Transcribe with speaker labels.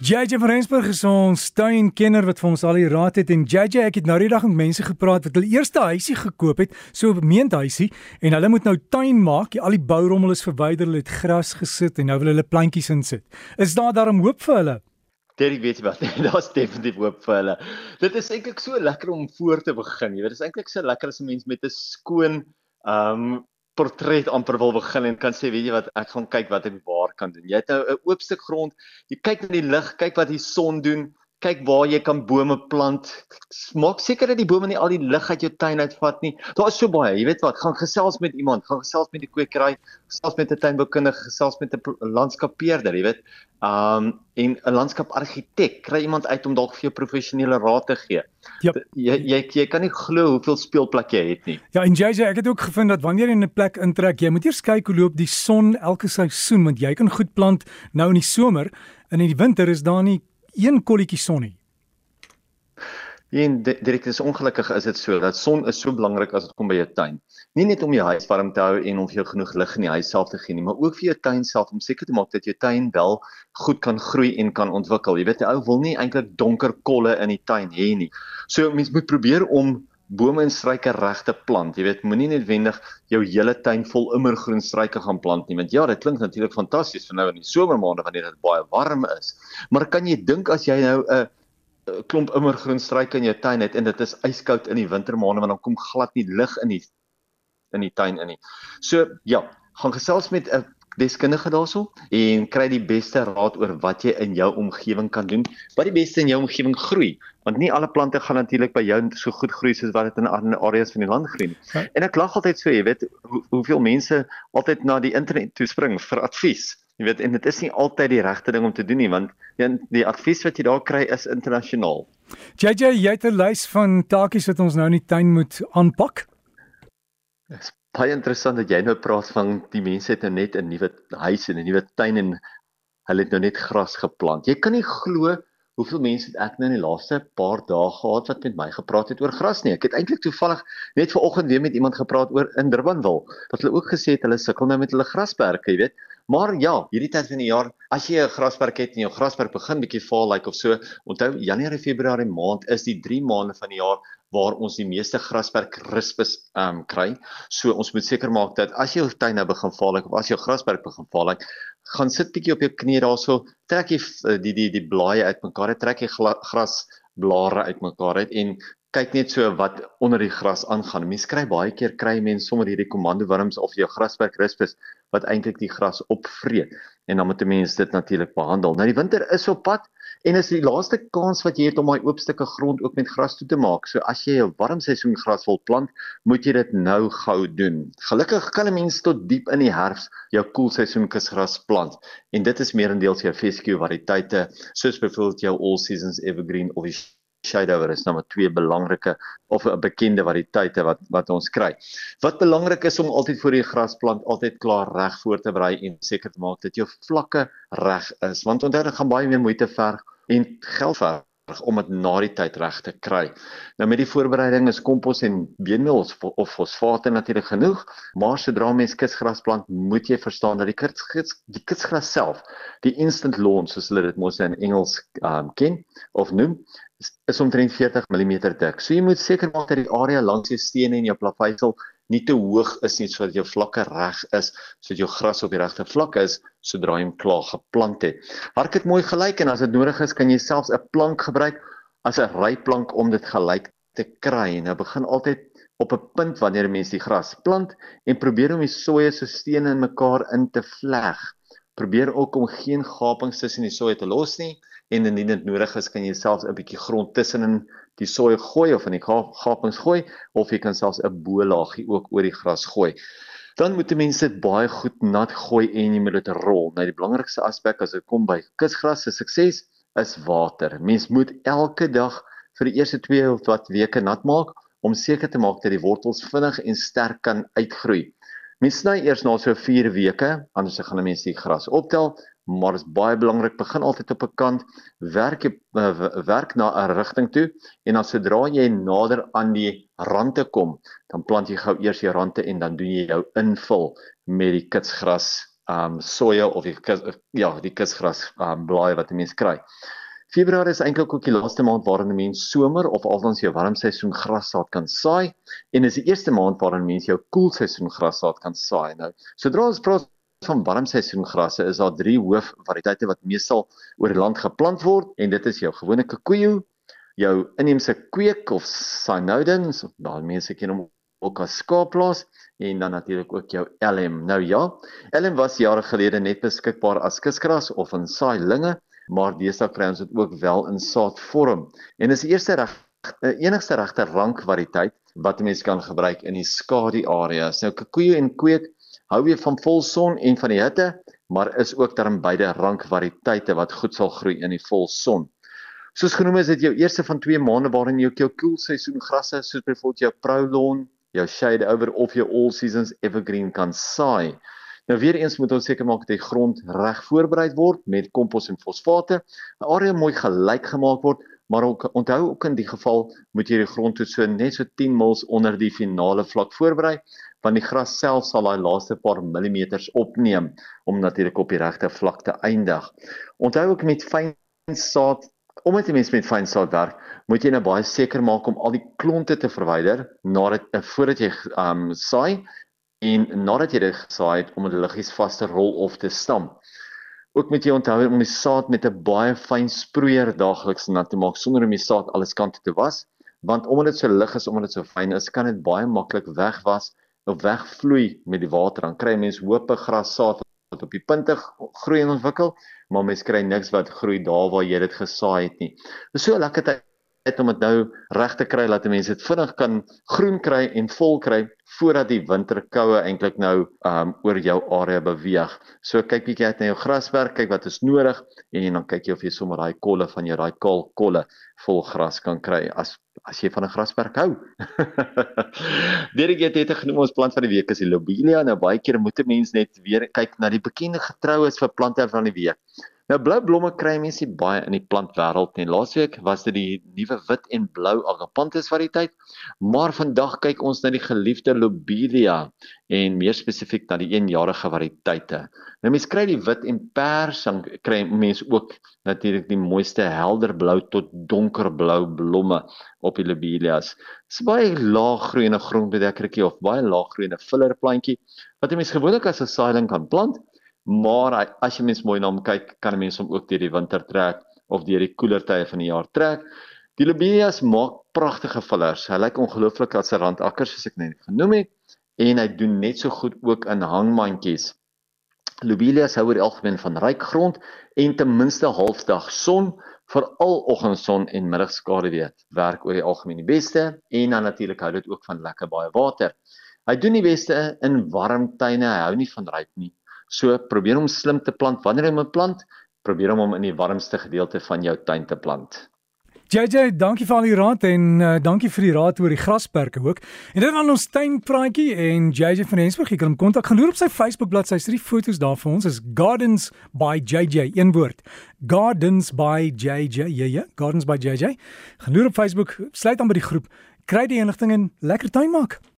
Speaker 1: JJ van Rensburg is ons tuinkenner wat vir ons al die raad het en JJ ek het nou die dag met mense gepraat wat hulle eerste huisie gekoop het, so 'n meenthuisie en hulle moet nou tuin maak. Al die bourommel is verwyder, hulle het gras gesit en nou wil hulle plantjies insit. Is daar daarom hoop vir hulle?
Speaker 2: Dit weet jy wat, daar's definitief hoop vir hulle. Dit is eintlik so lekker om voor te begin. Jy weet, dit is eintlik so lekker as 'n mens met 'n skoon ehm um, portret amper wil begin en kan sê weet jy wat ek gaan kyk wat ek waar kan doen. Jy het nou 'n oop stuk grond. Jy kyk na die lig, kyk wat die son doen, kyk waar jy kan bome plant. Maak seker dat die bome nie al die lig uit jou tuin uitvat nie. Daar is so baie. Jy weet wat, gaan gesels met iemand, gaan gesels met die kwekery, gesels met 'n tuinboukundige, gesels met 'n landskapeerder, jy weet. Um en 'n landskapargitek, kry iemand uit om dalk vir jou professionele raad te gee. Yep. Jy jy jy kan nie glo hoeveel speelplek jy het nie.
Speaker 1: Ja, en JJ, ek het ook gevind dat wanneer jy in 'n plek intrek, jy moet eers kyk hoe loop die son elke seisoen, want jy kan goed plant nou in die somer en in die winter is daar nie een kolletjie son nie.
Speaker 2: En direk is ongelukkig is dit so dat son is so belangrik as dit kom by jou tuin. Nie net om jou huis warm te hou en om vir jou genoeg lig in die huis self te gee nie, maar ook vir jou tuin self om seker te maak dat jou tuin wel goed kan groei en kan ontwikkel. Jy weet, 'n ou wil nie eintlik donker kolle in die tuin hê nie. So mens moet probeer om bome en struike regte plant. Jy weet, moenie netwendig jou hele tuin vol immergroen struike gaan plant nie. Want ja, dit klink natuurlik fantasties vir nou in die somermaande wanneer dit baie warm is. Maar kan jy dink as jy nou 'n klomp immergroen struike in jou tuin het en dit is yskoud in die wintermaande want dan kom glad nie lig in die in die tuin in nie. So ja, gaan gesels met 'n deskundige daarso en kry die beste raad oor wat jy in jou omgewing kan doen. Wat die beste in jou omgewing groei, want nie alle plante gaan natuurlik by jou so goed groei soos wat dit in ander areas van die land groei nie. Ja. En ek lag altyd so, jy weet, hoe, hoeveel mense altyd na die internet toe spring vir advies. Jy weet, en dit is nie altyd die regte ding om te doen nie, want die, die advies wat jy daar kry is internasionaal.
Speaker 1: JJ, jy het 'n lys van taakies wat ons nou in die tuin moet aanpak.
Speaker 2: Dis baie interessant dat jy nou praat van die mense het nou net 'n nuwe huis en 'n nuwe tuin en hulle het nou net gras geplant. Jy kan nie glo hoeveel mense het ek nou in die laaste paar dae gehad wat met my gepraat het oor gras nie. Ek het eintlik toevallig net vanoggend weer met iemand gepraat oor in Durbanville. Dat hulle ook gesê het hulle sukkel nou met hulle grasperke, jy weet. Maar ja, hierdie tyd van die jaar, as jy 'n grasperk het en jou grasperk begin bietjie vaal lyk like of so, onthou Januarie, Februarie maand is die 3 maande van die jaar waar ons die meeste grasperk rispus ehm um, kry. So ons moet seker maak dat as jou tuin nou begin val of as jou grasperk begin val, gaan sit bietjie op jou knie daarso, trek jy eh, die die die blaaie uitmekaar, trek jy grasblare uitmekaar uit en kyk net so wat onder die gras aangaan. Mense kry baie keer kry mense sommer hierdie komando wurms of jou grasperk rispus wat eintlik die gras opvreet en dan moet 'n mens dit natuurlik behandel. Nou die winter is op pad en is die laaste kans wat jy het om daai oop stukke grond ook met gras toe te maak. So as jy 'n warm seisoen gras wil plant, moet jy dit nou gou doen. Gelukkig kan 'n mens tot diep in die herfs jou koelseisoen kusgras plant en dit is meerendeels jou fescue variëteite soos byvoorbeeld jou all seasons evergreen of shadower is nou maar twee belangrike of 'n bekende variëteite wat wat ons kry. Wat belangrik is om altyd voor die grasplant altyd klaar reg voor te berei en seker te maak dat jou vlakke reg is want onthou dit gaan baie meer moeite verg en geld verg om dit na die tyd reg te kry. Nou met die voorbereiding is kompos en beenmeel of fosfate natuurlik genoeg, maar sodra mens kunsgras plant, moet jy verstaan dat die kunsgras die kunsgras self, die instant lawn soos hulle dit mos in Engels um, ken of noem, is omtrent 40 mm dik. So jy moet seker maak dat die area langs jou stene en jou plaveisel nie te hoog is nie sodat jou vlakke reg is, sodat jou gras op die regte vlak is sodra jy hom klaar geplant het. Hark dit mooi gelyk en as dit nodig is, kan jy selfs 'n plank gebruik as 'n ryplank om dit gelyk te kry. Nou begin altyd op 'n punt wanneer mense die gras plant en probeer om die soeye so stene in mekaar in te vleg. Probeer ook om geen gapings tussen die soeye te los nie en indien dit nodig is, kan jy selfs 'n bietjie grond tussenin die sooi gooi of in die gapings gooi of jy kan selfs 'n bolaagie ook oor die gras gooi. Dan moet mense dit baie goed nat gooi en jy moet dit rol. Nou die belangrikste aspek as dit kom by kusgras se sukses is water. Mens moet elke dag vir die eerste 2 of wat weke nat maak om seker te maak dat die wortels vinnig en sterk kan uitgroei. Mens sny eers na so 4 weke, anders gaan mense die gras optel maar is baie belangrik begin altyd op 'n kant werk uh, werk na 'n rigting toe en dan sodra jy nader aan die rande kom dan plant jy gou eers jou rande en dan doen jy jou invul met die kitsgras um soja of die kus, ja, die kusgras um blaaie wat 'n mens kry. Februarie is eintlik ook die laaste maand waarin 'n mens somer of althans jou warmseisoen grassaad kan saai en is die eerste maand waarin mens jou koelseisoen grassaad kan saai. Nou, sodra ons praat van warmseisoen grasse, is daar drie hoofvariëteite wat meestal oor die land geplant word en dit is jou gewone kikoejo, jou inheemse kweek of cynodins, daai mense ken hom ook as skaapplaas en dan natuurlik ook jou LM. Nou ja, LM was jare gelede net beskikbaar as kusgras of in saailinge, maar deesdae kry ons dit ook wel in saadvorm. En is die eerste reg eh, enigste regte rankvariëteit wat 'n mens kan gebruik in die skadu areas. Nou kikoe en kweek hou weer van volson en van die hitte, maar is ook term beide rankvariëteite wat goed sal groei in die volson. Soos genoem is dit jou eerste van 2 maande waarin jy jou koelseisoen grasse soos byvoorbeeld jou Prolon, jou Shade Over of jou All Seasons Evergreen kan saai. Nou weer eens moet ons seker maak dat die grond reg voorberei word met kompos en fosfate. 'n Area mooi gelyk gemaak word, maar ook, onthou ook in die geval moet jy die grond so net so 10 mils onder die finale vlak voorberei want die gras self sal daai laaste paar millimeters opneem om natuurlik op die regte vlak te eindig. Onthou ook met fyn saad Omdat jy mens met fyn saad werk, moet jy nou baie seker maak om al die klonte te verwyder nadat uh, voordat jy um saai en nadat jy dit gesaai het om dit liggies vas te rol of te stamp. Ook moet jy onthou om die saad met 'n baie fyn sproeier daagliks nat te maak sonder om die saad alles kante te was, want omdat dit so lig is, omdat dit so fyn is, kan dit baie maklik wegwas wegvloei met die water. Dan kry mense hoop gras saad wat op die punte groei en ontwikkel, maar mens kry niks wat groei daar waar jy dit gesaai het nie. Dit is so lekker tyd om dit nou reg te kry dat mense dit vinnig kan groen kry en vol kry voordat die winterkoue eintlik nou um oor jou area beweeg. So kyk bietjie uit na jou graswerk, kyk wat is nodig en dan kyk jy of jy sommer daai kolle van jou daai kaal kolle vol gras kan kry as as jy van 'n grasperk hou. Derek het dit genoem ons plant van die week is die lobelia. Nou baie keer moet 'n mens net weer kyk na die bekende getroues vir plante van die week. Nou blou blomme kry mense baie in die plantwêreld en laasweek was dit die nuwe wit en blou agapanthus variëteit, maar vandag kyk ons na die geliefde lobelia en meer spesifiek na die eenjarige variëteite. Nou mense kry die wit en pers dan kry mense ook natuurlik die mooiste helder blou tot donkerblou blomme op die lobelias. Dit is baie laaggroeiende grondbedekkertjie of baie laaggroeiende fillerplantjie wat 'n mens gewoonlik as 'n saailing kan plant maar hy, as jy mens mooi na hom kyk, kan 'n mens hom ook deur die winter trek of deur die koeler tye van die jaar trek. Die lobelias maak pragtige villers. Hy lyk ongelooflik as 'n randakker soos ek net genoem het en hy doen net so goed ook in hangmandjies. Lobelias hou oor die algemeen van ryk grond en ten minste halfdag son veral oggendson en middagskaduwee werk oor die algemeen die beste en dan natuurlik hou dit ook van lekker baie water. Hy doen die beste in warm tuine. Hy hou nie van ryp nie. So probeer om slim te plant. Wanneer jy 'n plant, probeer om hom in die warmste gedeelte van jou tuin te plant.
Speaker 1: JJ, dankie vir al die raad en uh, dankie vir die raad oor die grasperke ook. En dit was ons tuinpraatjie en JJ van Rensburg, jy kan hom kontak. Gaan loer op sy Facebook bladsy, hy het foto's daar vir ons. Is Gardens by JJ, een woord. Gardens by JJ. Ja ja, Gardens by JJ. Gaan loer op Facebook, sluit aan by die groep. Kry die inligting en lekker tuin maak.